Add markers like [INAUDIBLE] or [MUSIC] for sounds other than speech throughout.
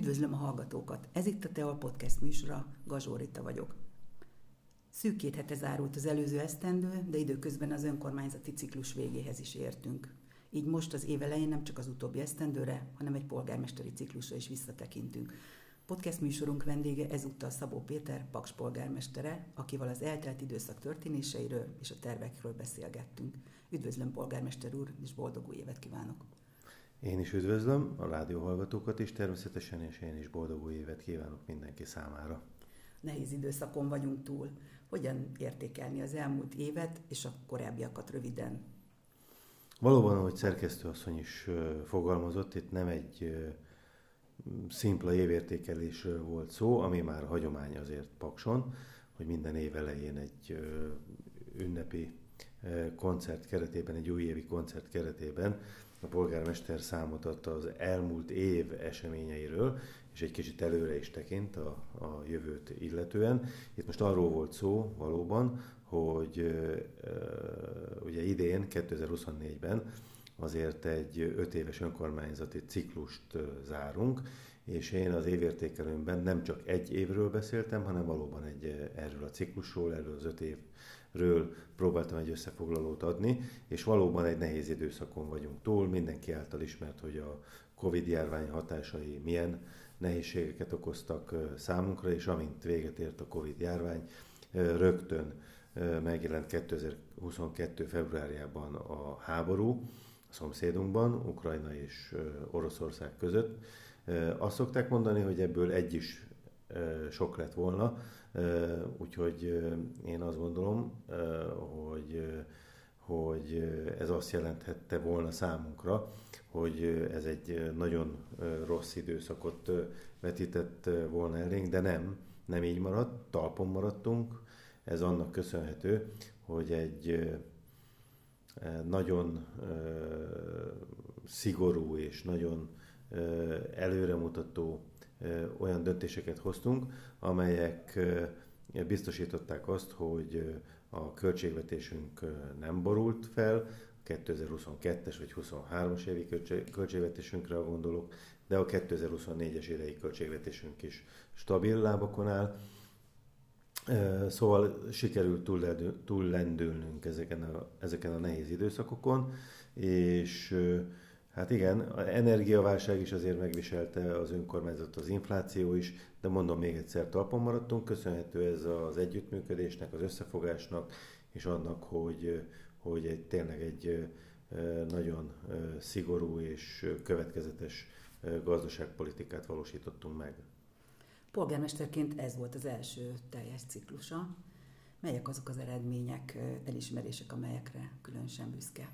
Üdvözlöm a hallgatókat! Ez itt a Teol Podcast műsora, Gazsó Rita vagyok. Szűk két hete zárult az előző esztendő, de időközben az önkormányzati ciklus végéhez is értünk. Így most az év elején nem csak az utóbbi esztendőre, hanem egy polgármesteri ciklusra is visszatekintünk. Podcast műsorunk vendége ezúttal Szabó Péter, Paks polgármestere, akivel az eltelt időszak történéseiről és a tervekről beszélgettünk. Üdvözlöm, polgármester úr, és boldog új évet kívánok! Én is üdvözlöm a rádióhallgatókat is természetesen, és én is boldog új évet kívánok mindenki számára. Nehéz időszakon vagyunk túl. Hogyan értékelni az elmúlt évet és a korábbiakat röviden? Valóban, ahogy szerkesztőasszony is fogalmazott, itt nem egy szimpla évértékelésről volt szó, ami már hagyomány azért Pakson, hogy minden év elején egy ünnepi koncert keretében, egy újévi koncert keretében a polgármester számot adta az elmúlt év eseményeiről, és egy kicsit előre is tekint a, a jövőt illetően. Itt most arról volt szó valóban, hogy e, ugye idén, 2024-ben azért egy öt éves önkormányzati ciklust zárunk, és én az évértékelőmben nem csak egy évről beszéltem, hanem valóban egy erről a ciklusról, erről az öt év ről próbáltam egy összefoglalót adni, és valóban egy nehéz időszakon vagyunk túl. Mindenki által ismert, hogy a Covid járvány hatásai milyen nehézségeket okoztak számunkra, és amint véget ért a Covid járvány, rögtön megjelent 2022. februárjában a háború a szomszédunkban, Ukrajna és Oroszország között. Azt szokták mondani, hogy ebből egy is sok lett volna, Úgyhogy én azt gondolom, hogy, hogy ez azt jelenthette volna számunkra, hogy ez egy nagyon rossz időszakot vetített volna elénk, de nem, nem így maradt, talpon maradtunk. Ez annak köszönhető, hogy egy nagyon szigorú és nagyon előremutató olyan döntéseket hoztunk, amelyek biztosították azt, hogy a költségvetésünk nem borult fel, 2022-es vagy 23-as évi költségvetésünkre gondolok, de a 2024-es idei költségvetésünk is stabil lábakon áll. Szóval sikerült túllendülnünk ezeken a, ezeken a nehéz időszakokon, és Hát igen, a energiaválság is azért megviselte az önkormányzat, az infláció is, de mondom még egyszer, talpon maradtunk, köszönhető ez az együttműködésnek, az összefogásnak, és annak, hogy, hogy egy, tényleg egy nagyon szigorú és következetes gazdaságpolitikát valósítottunk meg. Polgármesterként ez volt az első teljes ciklusa. Melyek azok az eredmények, elismerések, amelyekre különösen büszke?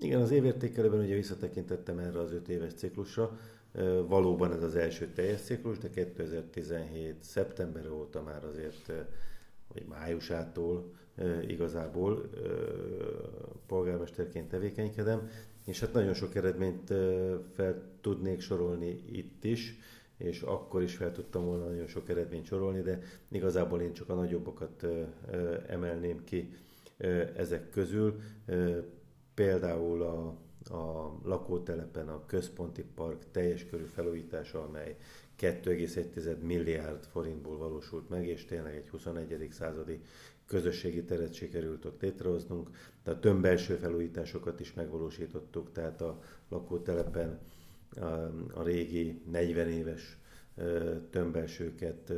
Igen, az évértékelőben ugye visszatekintettem erre az öt éves ciklusra. Valóban ez az első teljes ciklus, de 2017. szeptember óta már azért, vagy májusától igazából polgármesterként tevékenykedem, és hát nagyon sok eredményt fel tudnék sorolni itt is, és akkor is fel tudtam volna nagyon sok eredményt sorolni, de igazából én csak a nagyobbakat emelném ki ezek közül. Például a, a lakótelepen a központi park teljes körű felújítása, amely 2,1 milliárd forintból valósult meg, és tényleg egy 21. századi közösségi teret sikerült ott létrehoznunk. De a tömbbelső felújításokat is megvalósítottuk, tehát a lakótelepen a, a régi 40 éves tömbbelsőket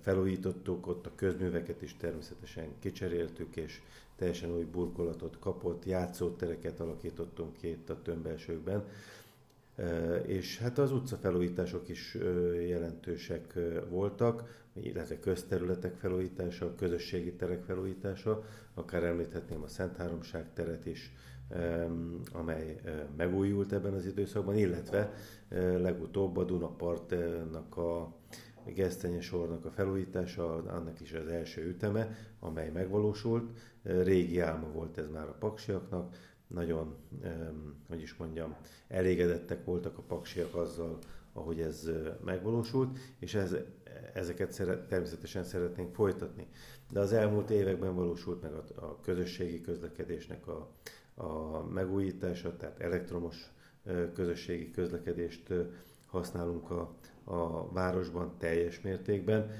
felújítottuk, ott a közműveket is természetesen kicseréltük, és teljesen új burkolatot kapott, játszótereket alakítottunk ki itt a tömbelsőkben, és hát az utcafelújítások is jelentősek voltak, illetve közterületek felújítása, közösségi terek felújítása, akár említhetném a Szent Háromság teret is, amely megújult ebben az időszakban, illetve legutóbb a Dunapartnak a Gesztenye sornak a felújítása, annak is az első üteme, amely megvalósult. Régi álma volt ez már a paksiaknak, nagyon, hogy is mondjam, elégedettek voltak a paksiak azzal, ahogy ez megvalósult, és ez, ezeket szeret, természetesen szeretnénk folytatni. De az elmúlt években valósult meg a, a közösségi közlekedésnek a, a megújítása, tehát elektromos közösségi közlekedést használunk a, a városban teljes mértékben.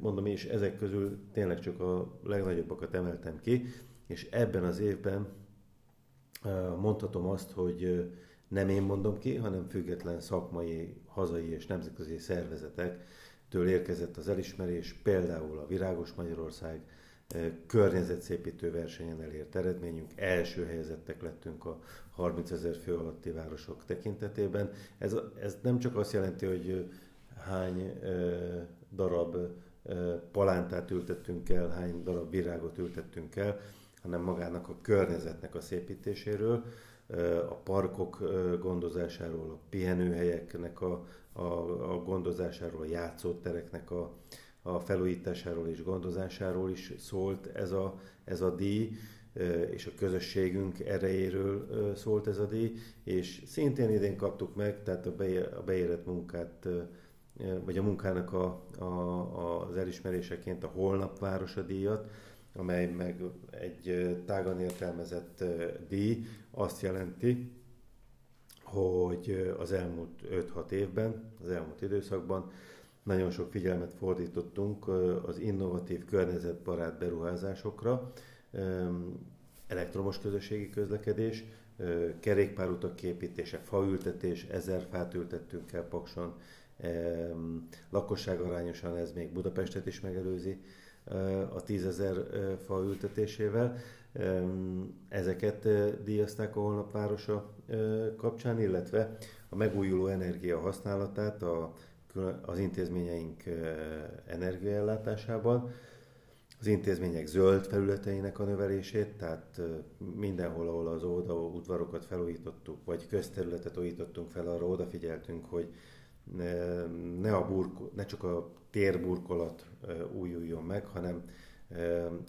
Mondom, és ezek közül tényleg csak a legnagyobbakat emeltem ki, és ebben az évben mondhatom azt, hogy nem én mondom ki, hanem független szakmai, hazai és nemzetközi szervezetektől érkezett az elismerés, például a Virágos Magyarország környezetszépítő versenyen elért eredményünk, első helyezettek lettünk a 30 ezer fő alatti városok tekintetében. Ez, ez nem csak azt jelenti, hogy hány darab palántát ültettünk el, hány darab virágot ültettünk el, hanem magának a környezetnek a szépítéséről, a parkok gondozásáról, a pihenőhelyeknek a, a, a gondozásáról, a játszótereknek a, a felújításáról és gondozásáról is szólt ez a, ez a díj, és a közösségünk erejéről szólt ez a díj, és szintén idén kaptuk meg, tehát a beérett munkát, vagy a munkának a, a, az elismeréseként a Holnap Városa díjat, amely meg egy tágan értelmezett díj, azt jelenti, hogy az elmúlt 5-6 évben, az elmúlt időszakban nagyon sok figyelmet fordítottunk az innovatív környezetbarát beruházásokra, elektromos közösségi közlekedés, kerékpárutak képítése, faültetés, ezer fát ültettünk el Pakson, lakosság arányosan ez még Budapestet is megelőzi a tízezer fa ültetésével. Ezeket díjazták a Holnap Városa kapcsán, illetve a megújuló energia használatát a, az intézményeink energiaellátásában, az intézmények zöld felületeinek a növelését, tehát mindenhol, ahol az óda udvarokat felújítottuk, vagy közterületet újítottunk fel, arra odafigyeltünk, hogy ne, a burko, ne csak a térburkolat újuljon meg, hanem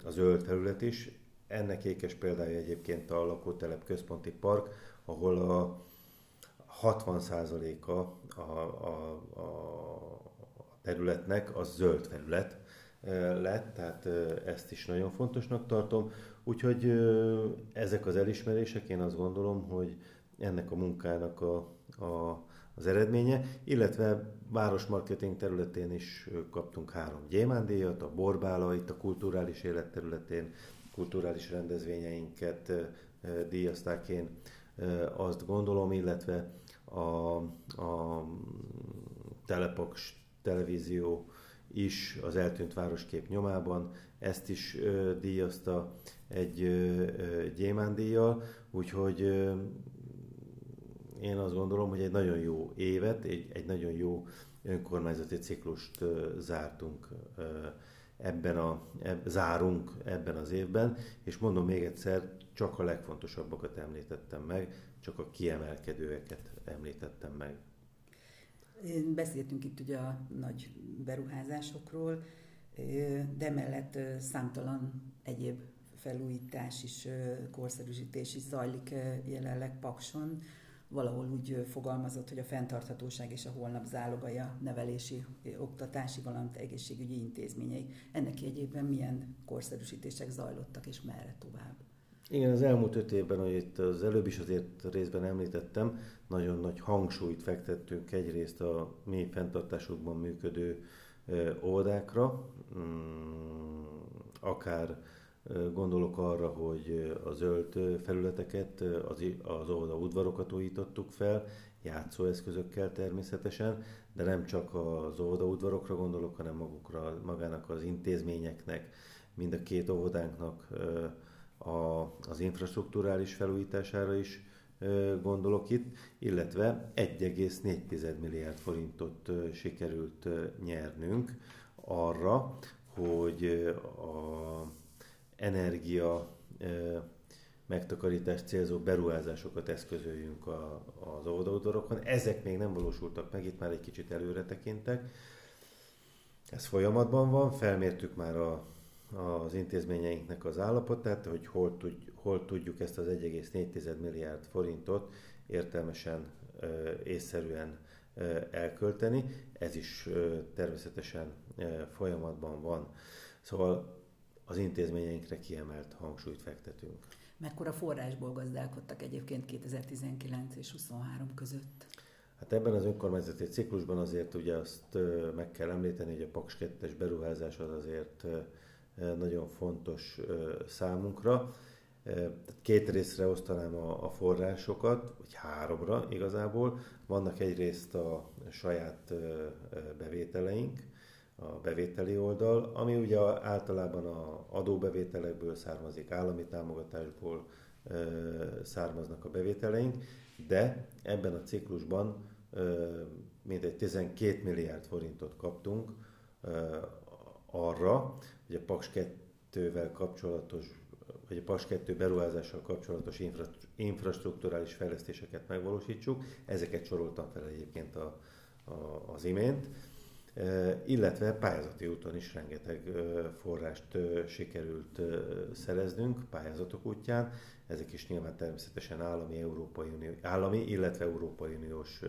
a zöld felület is. Ennek ékes példája egyébként a lakótelep központi park, ahol a 60%-a a, a, a területnek az zöld felület lett, tehát ezt is nagyon fontosnak tartom. Úgyhogy ezek az elismerések, én azt gondolom, hogy ennek a munkának a, a az eredménye, illetve városmarketing területén is kaptunk három gyémándíjat, a Borbála, itt a kulturális élet területén kulturális rendezvényeinket díjazták én azt gondolom, illetve a, a Telepaks televízió is az eltűnt városkép nyomában, ezt is díjazta egy gyémándíjjal, úgyhogy én azt gondolom, hogy egy nagyon jó évet, egy, egy nagyon jó önkormányzati ciklust zártunk ebben a, eb, zárunk ebben az évben, és mondom még egyszer, csak a legfontosabbakat említettem meg, csak a kiemelkedőeket említettem meg. Beszéltünk itt ugye a nagy beruházásokról, de mellett számtalan egyéb felújítás is, korszerűsítés is zajlik jelenleg Pakson valahol úgy fogalmazott, hogy a fenntarthatóság és a holnap zálogai nevelési, oktatási, valamint egészségügyi intézményei. Ennek jegyében milyen korszerűsítések zajlottak, és merre tovább? Igen, az elmúlt öt évben, ahogy itt az előbb is azért részben említettem, nagyon nagy hangsúlyt fektettünk egyrészt a mi fenntartásokban működő óvodákra, mm, akár Gondolok arra, hogy a zöld felületeket, az, az óvoda udvarokat újítottuk fel, játszóeszközökkel természetesen, de nem csak az óvoda udvarokra gondolok, hanem magukra, magának az intézményeknek, mind a két óvodánknak a, az infrastruktúrális felújítására is gondolok itt, illetve 1,4 milliárd forintot sikerült nyernünk arra, hogy a energia megtakarítás célzó beruházásokat eszközöljünk a, az oldaludvarokon. Ezek még nem valósultak meg, itt már egy kicsit előre tekintek. Ez folyamatban van, felmértük már a, az intézményeinknek az állapotát, hogy hol, tud, hol tudjuk ezt az 1,4 milliárd forintot értelmesen, észszerűen elkölteni. Ez is természetesen folyamatban van. Szóval az intézményeinkre kiemelt hangsúlyt fektetünk. Mekkora forrásból gazdálkodtak egyébként 2019 és 23 között? Hát ebben az önkormányzati ciklusban azért ugye azt meg kell említeni, hogy a Paks 2 beruházás az azért nagyon fontos számunkra. Két részre osztanám a forrásokat, vagy háromra igazából. Vannak egyrészt a saját bevételeink, a bevételi oldal, ami ugye általában a adóbevételekből származik, állami támogatásból származnak a bevételeink, de ebben a ciklusban mintegy 12 milliárd forintot kaptunk arra, hogy a Paks 2-vel kapcsolatos, vagy a Paks 2 beruházással kapcsolatos infra, infrastruktúrális fejlesztéseket megvalósítsuk. Ezeket soroltam fel egyébként a, a, az imént illetve pályázati úton is rengeteg forrást sikerült szereznünk pályázatok útján. Ezek is nyilván természetesen állami, Európai Unió, állami illetve Európai Uniós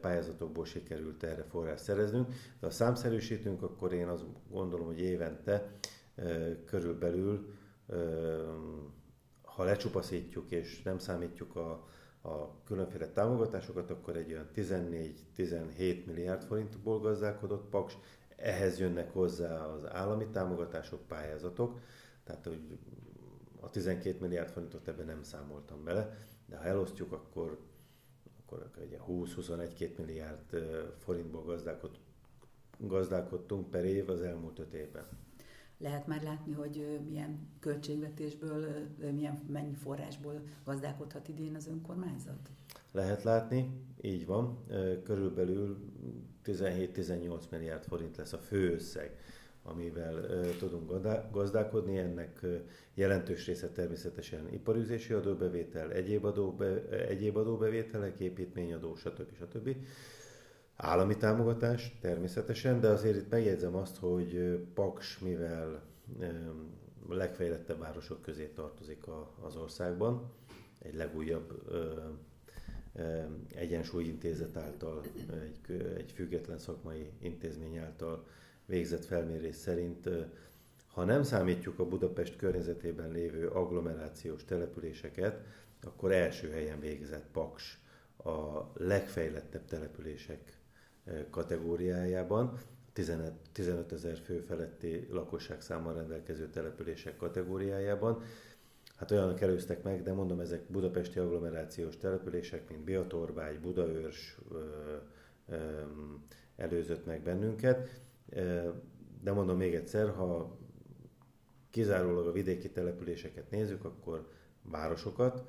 pályázatokból sikerült erre forrás szereznünk. De ha számszerűsítünk, akkor én azt gondolom, hogy évente körülbelül, ha lecsupaszítjuk és nem számítjuk a, a különféle támogatásokat, akkor egy olyan 14-17 milliárd forintból gazdálkodott Paks, ehhez jönnek hozzá az állami támogatások, pályázatok, tehát hogy a 12 milliárd forintot ebben nem számoltam bele, de ha elosztjuk, akkor, akkor 20-21-2 milliárd forintból gazdálkod, gazdálkodtunk per év az elmúlt 5 évben. Lehet már látni, hogy milyen költségvetésből, milyen mennyi forrásból gazdálkodhat idén az önkormányzat? Lehet látni, így van. Körülbelül 17-18 milliárd forint lesz a főösszeg, amivel tudunk gazdálkodni. Ennek jelentős része természetesen iparüzési adóbevétel, egyéb, adóbe, egyéb adóbevételek, építményadó, stb. stb. Állami támogatás természetesen, de azért itt megjegyzem azt, hogy Paks, mivel legfejlettebb városok közé tartozik az országban, egy legújabb egyensúlyintézet által, egy, egy független szakmai intézmény által végzett felmérés szerint, ha nem számítjuk a Budapest környezetében lévő agglomerációs településeket, akkor első helyen végzett Paks a legfejlettebb települések kategóriájában, 15 ezer fő feletti lakosságszámmal rendelkező települések kategóriájában. Hát olyanok előztek meg, de mondom, ezek budapesti agglomerációs települések, mint Biatorbágy, Budaörs előzött meg bennünket. De mondom még egyszer, ha kizárólag a vidéki településeket nézzük, akkor városokat,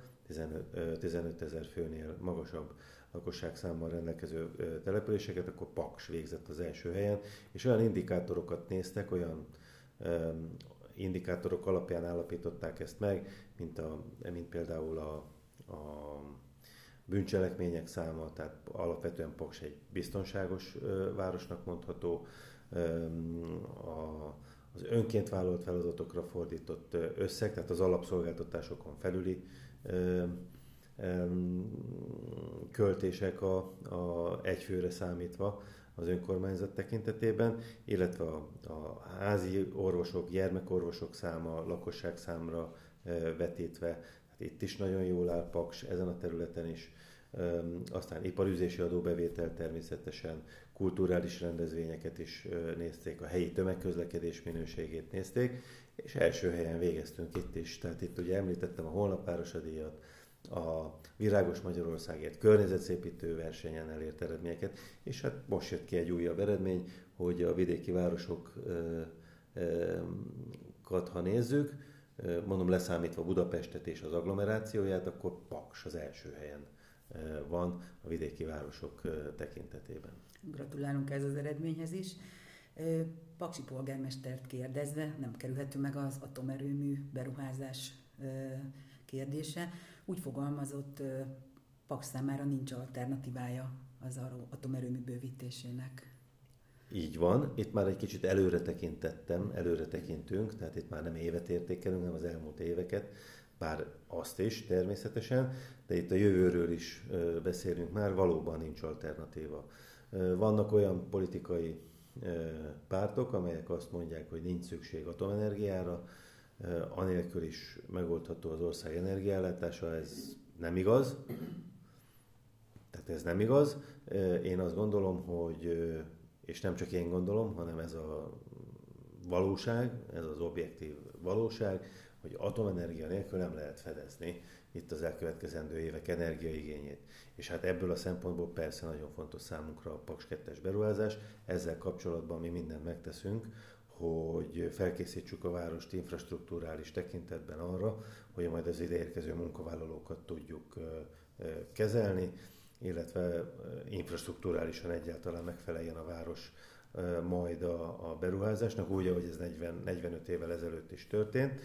15 ezer főnél magasabb lakosságszámmal rendelkező településeket, akkor Paks végzett az első helyen, és olyan indikátorokat néztek, olyan indikátorok alapján állapították ezt meg, mint, a, mint például a, a bűncselekmények száma, tehát alapvetően Paks egy biztonságos városnak mondható, a, az önként vállalt feladatokra fordított összeg, tehát az alapszolgáltatásokon felüli költések a, a egyfőre számítva az önkormányzat tekintetében, illetve a, a házi orvosok, gyermekorvosok száma, lakosság számra vetítve, hát itt is nagyon jól áll Paks, ezen a területen is. Aztán iparüzési adóbevétel természetesen, kulturális rendezvényeket is nézték, a helyi tömegközlekedés minőségét nézték, és első helyen végeztünk itt is. Tehát itt ugye említettem a Holnapvárosa díjat, a Virágos Magyarországért környezetszépítő versenyen elért eredményeket, és hát most jött ki egy újabb eredmény, hogy a vidéki városokat, ha nézzük, mondom leszámítva Budapestet és az agglomerációját, akkor Paks az első helyen van a vidéki városok tekintetében. Gratulálunk ez az eredményhez is. Paksi polgármestert kérdezve nem kerülhető meg az atomerőmű beruházás kérdése. Úgy fogalmazott, Paks számára nincs alternatívája az atomerőmű bővítésének. Így van, itt már egy kicsit előre tekintettem, előre tekintünk, tehát itt már nem évet értékelünk, hanem az elmúlt éveket, bár azt is természetesen, de itt a jövőről is beszélünk már, valóban nincs alternatíva. Vannak olyan politikai pártok, amelyek azt mondják, hogy nincs szükség atomenergiára, anélkül is megoldható az ország energiállátása, ez nem igaz. Tehát Hát ez nem igaz. Én azt gondolom, hogy, és nem csak én gondolom, hanem ez a valóság, ez az objektív valóság, hogy atomenergia nélkül nem lehet fedezni itt az elkövetkezendő évek energiaigényét. És hát ebből a szempontból persze nagyon fontos számunkra a Paks 2 beruházás. Ezzel kapcsolatban mi mindent megteszünk, hogy felkészítsük a várost infrastruktúrális tekintetben arra, hogy majd az ideérkező munkavállalókat tudjuk kezelni, illetve infrastruktúrálisan egyáltalán megfeleljen a város majd a, a beruházásnak, úgy, ahogy ez 40, 45 évvel ezelőtt is történt.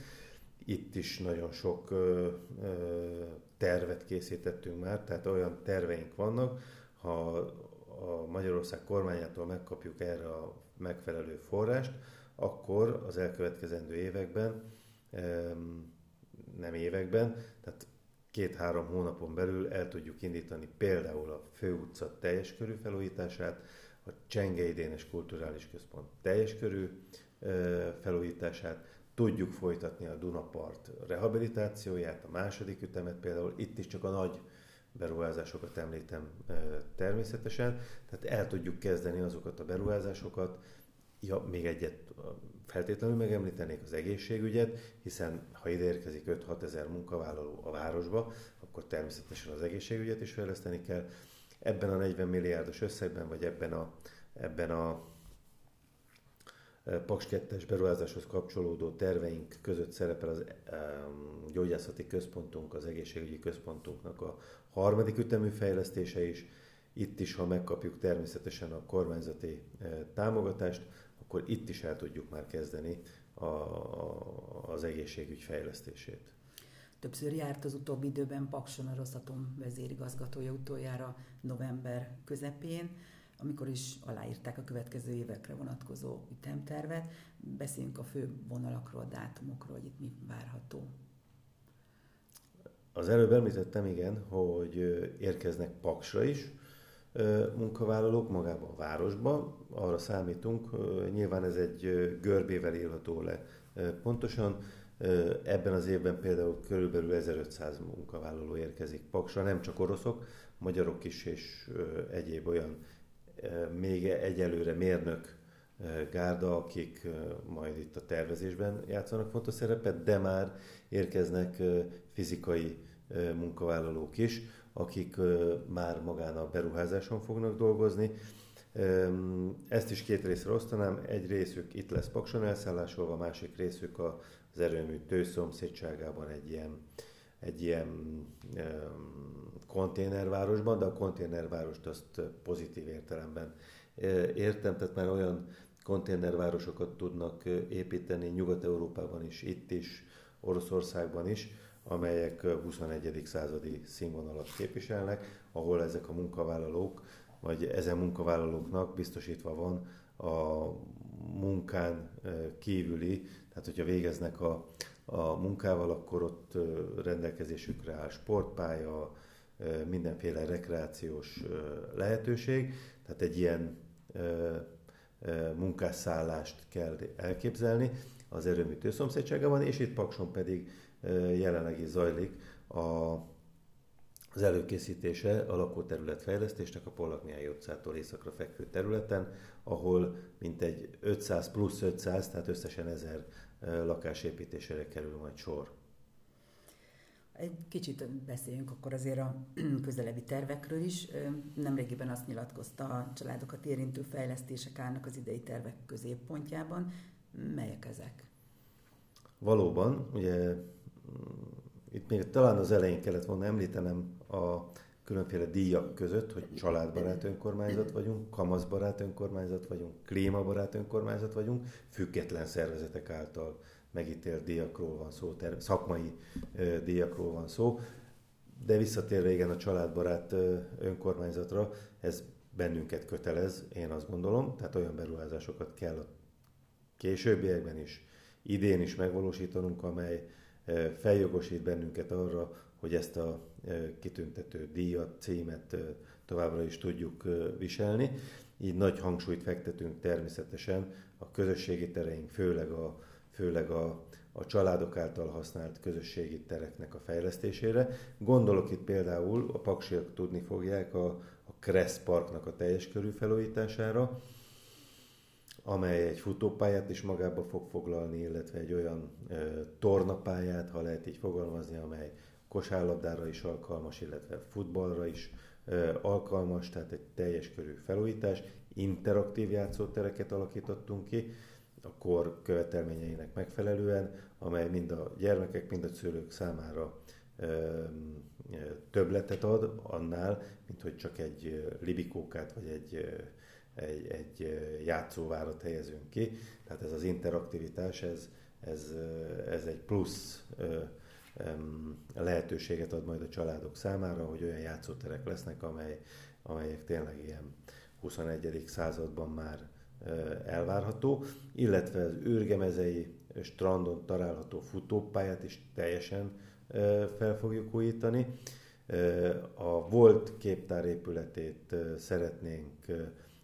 Itt is nagyon sok ö, ö, tervet készítettünk már, tehát olyan terveink vannak, ha a Magyarország kormányától megkapjuk erre a megfelelő forrást, akkor az elkövetkezendő években, nem években, tehát két-három hónapon belül el tudjuk indítani például a főutca teljes körű felújítását, a Csengei Dénes Kulturális Központ teljes körű felújítását, tudjuk folytatni a Dunapart rehabilitációját, a második ütemet például, itt is csak a nagy beruházásokat említem természetesen, tehát el tudjuk kezdeni azokat a beruházásokat, ja, még egyet feltétlenül megemlítenék az egészségügyet, hiszen ha ide érkezik 5-6 ezer munkavállaló a városba, akkor természetesen az egészségügyet is fejleszteni kell. Ebben a 40 milliárdos összegben, vagy ebben a, ebben a Paks 2 beruházáshoz kapcsolódó terveink között szerepel az gyógyászati központunk, az egészségügyi központunknak a harmadik ütemű fejlesztése is. Itt is, ha megkapjuk természetesen a kormányzati támogatást, akkor itt is el tudjuk már kezdeni a, az egészségügy fejlesztését. Többször járt az utóbbi időben Pakson a Rosszatom vezérigazgatója utoljára november közepén amikor is aláírták a következő évekre vonatkozó ütemtervet. Beszéljünk a fő vonalakról, dátumokról, hogy itt mi várható. Az előbb említettem, igen, hogy érkeznek Paksra is munkavállalók magába a városba. Arra számítunk, nyilván ez egy görbével írható le pontosan. Ebben az évben például körülbelül 1500 munkavállaló érkezik Paksra, nem csak oroszok, magyarok is és egyéb olyan még egyelőre mérnök gárda, akik majd itt a tervezésben játszanak fontos szerepet, de már érkeznek fizikai munkavállalók is, akik már magán a beruházáson fognak dolgozni. Ezt is két részre osztanám, egy részük itt lesz Pakson elszállásolva, másik részük az erőmű tőszomszédságában egy ilyen, egy ilyen konténervárosban, de a konténervárost azt pozitív értelemben értem, tehát már olyan konténervárosokat tudnak építeni Nyugat-Európában is, itt is, Oroszországban is, amelyek 21. századi színvonalat képviselnek, ahol ezek a munkavállalók, vagy ezen munkavállalóknak biztosítva van a munkán kívüli, tehát hogyha végeznek a, a munkával, akkor ott rendelkezésükre áll sportpálya, mindenféle rekreációs lehetőség, tehát egy ilyen munkásszállást kell elképzelni. Az erőmű szomszédságában, és itt Pakson pedig jelenleg is zajlik a, az előkészítése a lakóterület fejlesztésnek a Pollak utcától északra fekvő területen, ahol mintegy 500 plusz 500, tehát összesen 1000 lakásépítésére kerül majd sor. Egy kicsit beszéljünk akkor azért a [CLEARS THROAT] közelebbi tervekről is. Nemrégiben azt nyilatkozta a családokat érintő fejlesztések állnak az idei tervek középpontjában. Melyek ezek? Valóban, ugye itt még talán az elején kellett volna említenem a különféle díjak között, hogy családbarát önkormányzat vagyunk, kamaszbarát önkormányzat vagyunk, klímabarát önkormányzat vagyunk, független szervezetek által megítélt díjakról van szó, ter- szakmai ö, díjakról van szó. De visszatérve igen a családbarát ö, önkormányzatra, ez bennünket kötelez, én azt gondolom, tehát olyan beruházásokat kell a későbbiekben is, idén is megvalósítanunk, amely feljogosít bennünket arra, hogy ezt a kitüntető díjat, címet továbbra is tudjuk viselni. Így nagy hangsúlyt fektetünk természetesen a közösségi tereink, főleg a, főleg a, a családok által használt közösségi tereknek a fejlesztésére. Gondolok itt például, a paksiak tudni fogják, a, Kressz Parknak a teljes körű felújítására, amely egy futópályát is magába fog foglalni, illetve egy olyan e, tornapályát, ha lehet így fogalmazni, amely kosárlabdára is alkalmas, illetve futballra is alkalmas, tehát egy teljes körű felújítás. Interaktív játszótereket alakítottunk ki a kor követelményeinek megfelelően, amely mind a gyermekek, mind a szülők számára többletet ad annál, mint hogy csak egy libikókát vagy egy egy, egy játszóvárat helyezünk ki. Tehát ez az interaktivitás, ez, ez, ez egy plusz lehetőséget ad majd a családok számára, hogy olyan játszóterek lesznek, amely, amelyek tényleg ilyen 21. században már elvárható, illetve az űrgemezei strandon található futópályát is teljesen fel fogjuk újítani. A volt képtár épületét szeretnénk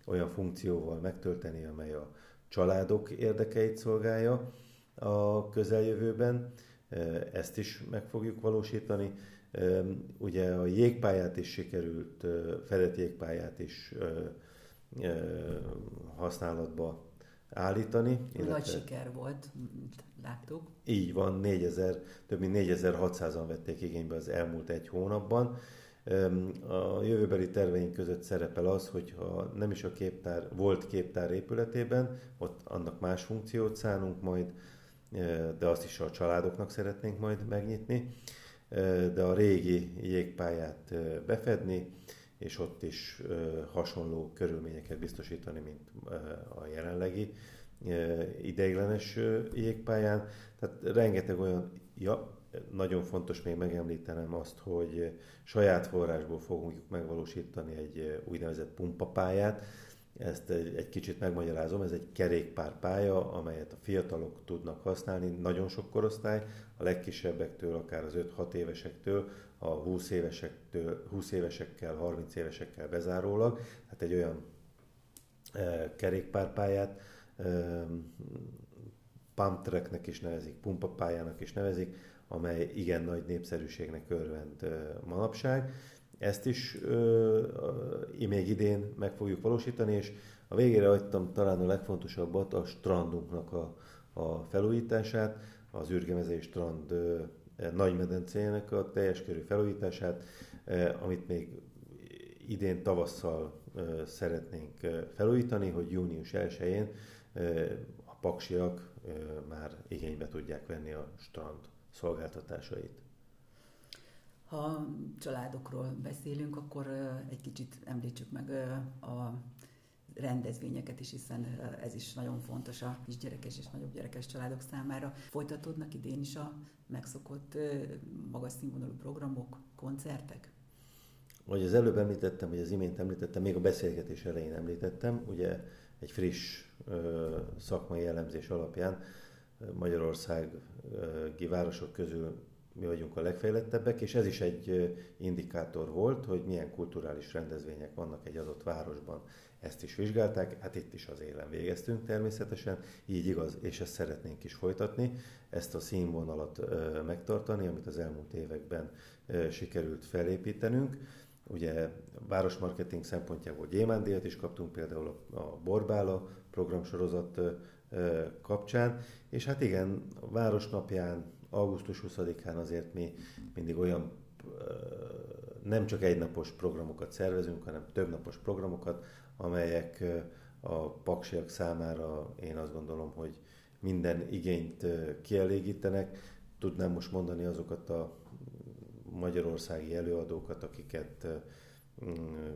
olyan funkcióval megtölteni, amely a családok érdekeit szolgálja a közeljövőben. Ezt is meg fogjuk valósítani. Ugye a jégpályát is sikerült, fedett jégpályát is használatba állítani. Illetve... Nagy siker volt, láttuk. Így van, 4000, több mint 4600-an vették igénybe az elmúlt egy hónapban. A jövőbeli terveink között szerepel az, hogy ha nem is a képtár, volt képtár épületében, ott annak más funkciót szánunk majd, de azt is a családoknak szeretnénk majd megnyitni, de a régi jégpályát befedni, és ott is hasonló körülményeket biztosítani, mint a jelenlegi ideiglenes jégpályán. Tehát rengeteg olyan ja, nagyon fontos még megemlítenem azt, hogy saját forrásból fogunk megvalósítani egy úgynevezett pumpapályát. Ezt egy, egy kicsit megmagyarázom, ez egy kerékpárpálya, amelyet a fiatalok tudnak használni, nagyon sok korosztály, a legkisebbektől, akár az 5-6 évesektől, a 20 évesektől, 20 évesekkel, 30 évesekkel bezárólag, hát egy olyan e, kerékpárpályát, e, pump tracknek is nevezik, pumpapályának is nevezik, amely igen nagy népszerűségnek örvend manapság. Ezt is uh, még idén meg fogjuk valósítani, és a végére hagytam talán a legfontosabbat, a strandunknak a, a felújítását, az űrgemezei strand uh, nagymedencéjének a teljes körű felújítását, uh, amit még idén tavasszal uh, szeretnénk felújítani, hogy június 1-én uh, a paksiak már igénybe tudják venni a strand szolgáltatásait. Ha családokról beszélünk, akkor egy kicsit említsük meg a rendezvényeket is, hiszen ez is nagyon fontos a kisgyerekes és nagyobb gyerekes családok számára. Folytatódnak idén is a megszokott magas színvonalú programok, koncertek? Ahogy az előbb említettem, vagy az imént említettem, még a beszélgetés elején említettem, ugye egy friss ö, szakmai elemzés alapján Magyarországi városok közül mi vagyunk a legfejlettebbek, és ez is egy indikátor volt, hogy milyen kulturális rendezvények vannak egy adott városban. Ezt is vizsgálták, hát itt is az élen végeztünk természetesen, így igaz, és ezt szeretnénk is folytatni, ezt a színvonalat megtartani, amit az elmúlt években sikerült felépítenünk. Ugye városmarketing szempontjából gyémándíjat is kaptunk, például a Borbála programsorozat kapcsán, és hát igen, a Városnapján, augusztus 20-án azért mi mindig olyan nem csak egynapos programokat szervezünk, hanem többnapos programokat, amelyek a paksiak számára én azt gondolom, hogy minden igényt kielégítenek. Tudnám most mondani azokat a magyarországi előadókat, akiket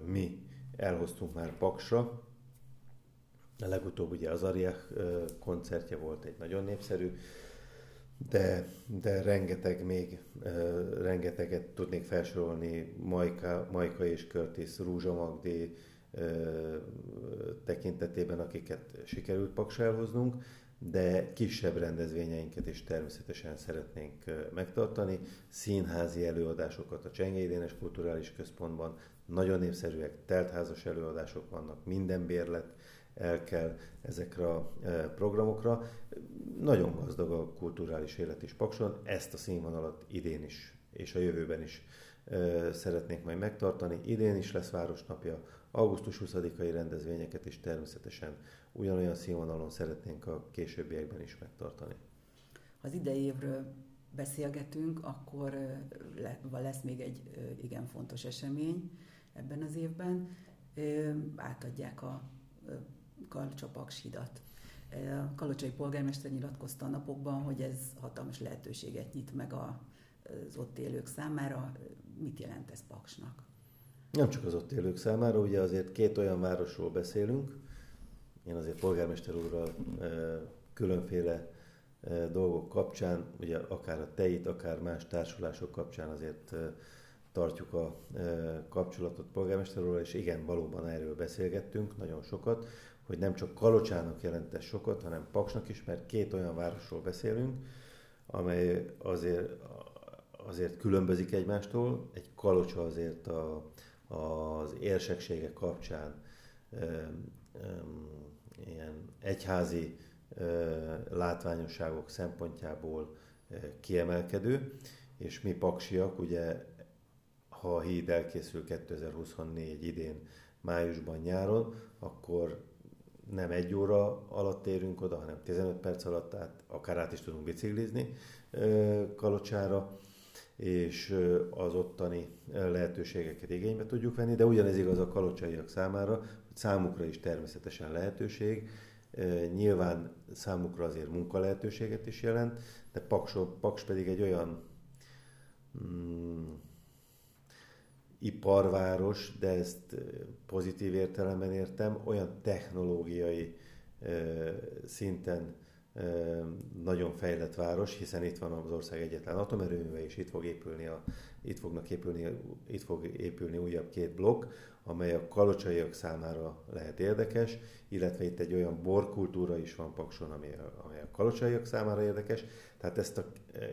mi elhoztunk már Paksra, a legutóbb ugye az Ariach koncertje volt egy nagyon népszerű, de, de rengeteg még, rengeteget tudnék felsorolni, Majka, Majka és Curtis, Rúzsa Magdi tekintetében, akiket sikerült Paks elhoznunk, de kisebb rendezvényeinket is természetesen szeretnénk megtartani. Színházi előadásokat a Csengély Kulturális Központban, nagyon népszerűek, teltházas előadások vannak, minden bérlet el kell ezekre a programokra. Nagyon gazdag a kulturális élet is Pakson, ezt a színvonalat idén is és a jövőben is szeretnénk majd megtartani. Idén is lesz Városnapja, augusztus 20-ai rendezvényeket is természetesen ugyanolyan színvonalon szeretnénk a későbbiekben is megtartani. Ha az idei évről beszélgetünk, akkor lesz még egy igen fontos esemény ebben az évben. Átadják a Kalcsapaks hidat. Kalocsai polgármester nyilatkozta a napokban, hogy ez hatalmas lehetőséget nyit meg az ott élők számára. Mit jelent ez Paksnak? Nem csak az ott élők számára, ugye azért két olyan városról beszélünk, én azért polgármester úrral különféle dolgok kapcsán, ugye akár a teit, akár más társulások kapcsán azért tartjuk a kapcsolatot polgármester úrral, és igen, valóban erről beszélgettünk nagyon sokat, hogy nem csak Kalocsának jelent sokat, hanem Paksnak is, mert két olyan városról beszélünk, amely azért, azért különbözik egymástól. Egy Kalocsa azért a, az érsekségek kapcsán ilyen egyházi látványosságok szempontjából kiemelkedő, és mi paksiak, ugye ha a híd elkészül 2024 idén májusban nyáron, akkor nem egy óra alatt érünk oda, hanem 15 perc alatt, tehát akár át is tudunk biciklizni Kalocsára, és az ottani lehetőségeket igénybe tudjuk venni, de ugyanez igaz a kalocsaiak számára, számukra is természetesen lehetőség, Nyilván számukra azért munkalehetőséget is jelent, de Paks, Paks pedig egy olyan mm, iparváros, de ezt pozitív értelemben értem, olyan technológiai szinten nagyon fejlett város, hiszen itt van az ország egyetlen atomerőműve, és itt fog épülni, a, itt fognak épülni, itt fog épülni újabb két blokk, amely a kalocsaiak számára lehet érdekes, illetve itt egy olyan borkultúra is van Pakson, ami a, ami a kalocsaiak számára érdekes. Tehát ezt a,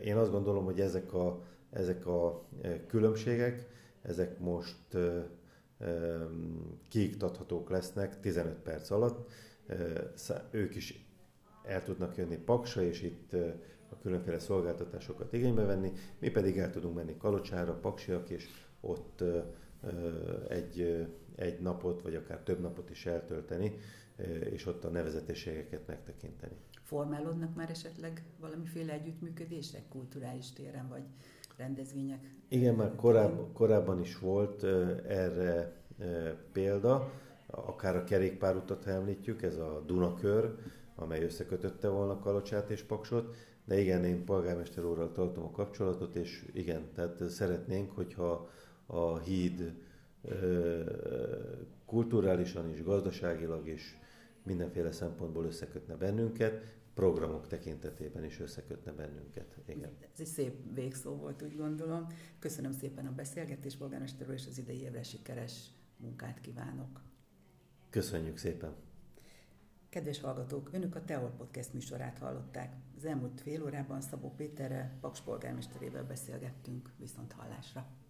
én azt gondolom, hogy ezek a, ezek a különbségek, ezek most kiiktathatók lesznek 15 perc alatt. Ők is el tudnak jönni Paksa, és itt a különféle szolgáltatásokat igénybe venni, mi pedig el tudunk menni Kalocsára, Paksiak, és ott egy, egy napot, vagy akár több napot is eltölteni, és ott a nevezetességeket megtekinteni. Formálódnak már esetleg valamiféle együttműködések kulturális téren, vagy rendezvények? Igen, már koráb, korábban is volt erre példa, akár a kerékpárutat említjük, ez a Dunakör, amely összekötötte volna Kalocsát és Paksot, de igen, én polgármester úrral tartom a kapcsolatot, és igen, tehát szeretnénk, hogyha a híd kulturálisan is, gazdaságilag is mindenféle szempontból összekötne bennünket, programok tekintetében is összekötne bennünket. Igen. Ez egy szép végszó volt, úgy gondolom. Köszönöm szépen a beszélgetést, polgármester úr, és az idei évre sikeres munkát kívánok. Köszönjük szépen! Kedves hallgatók, Önök a Teol Podcast műsorát hallották. Az elmúlt fél órában Szabó Péterrel, Paks polgármesterével beszélgettünk. Viszont hallásra!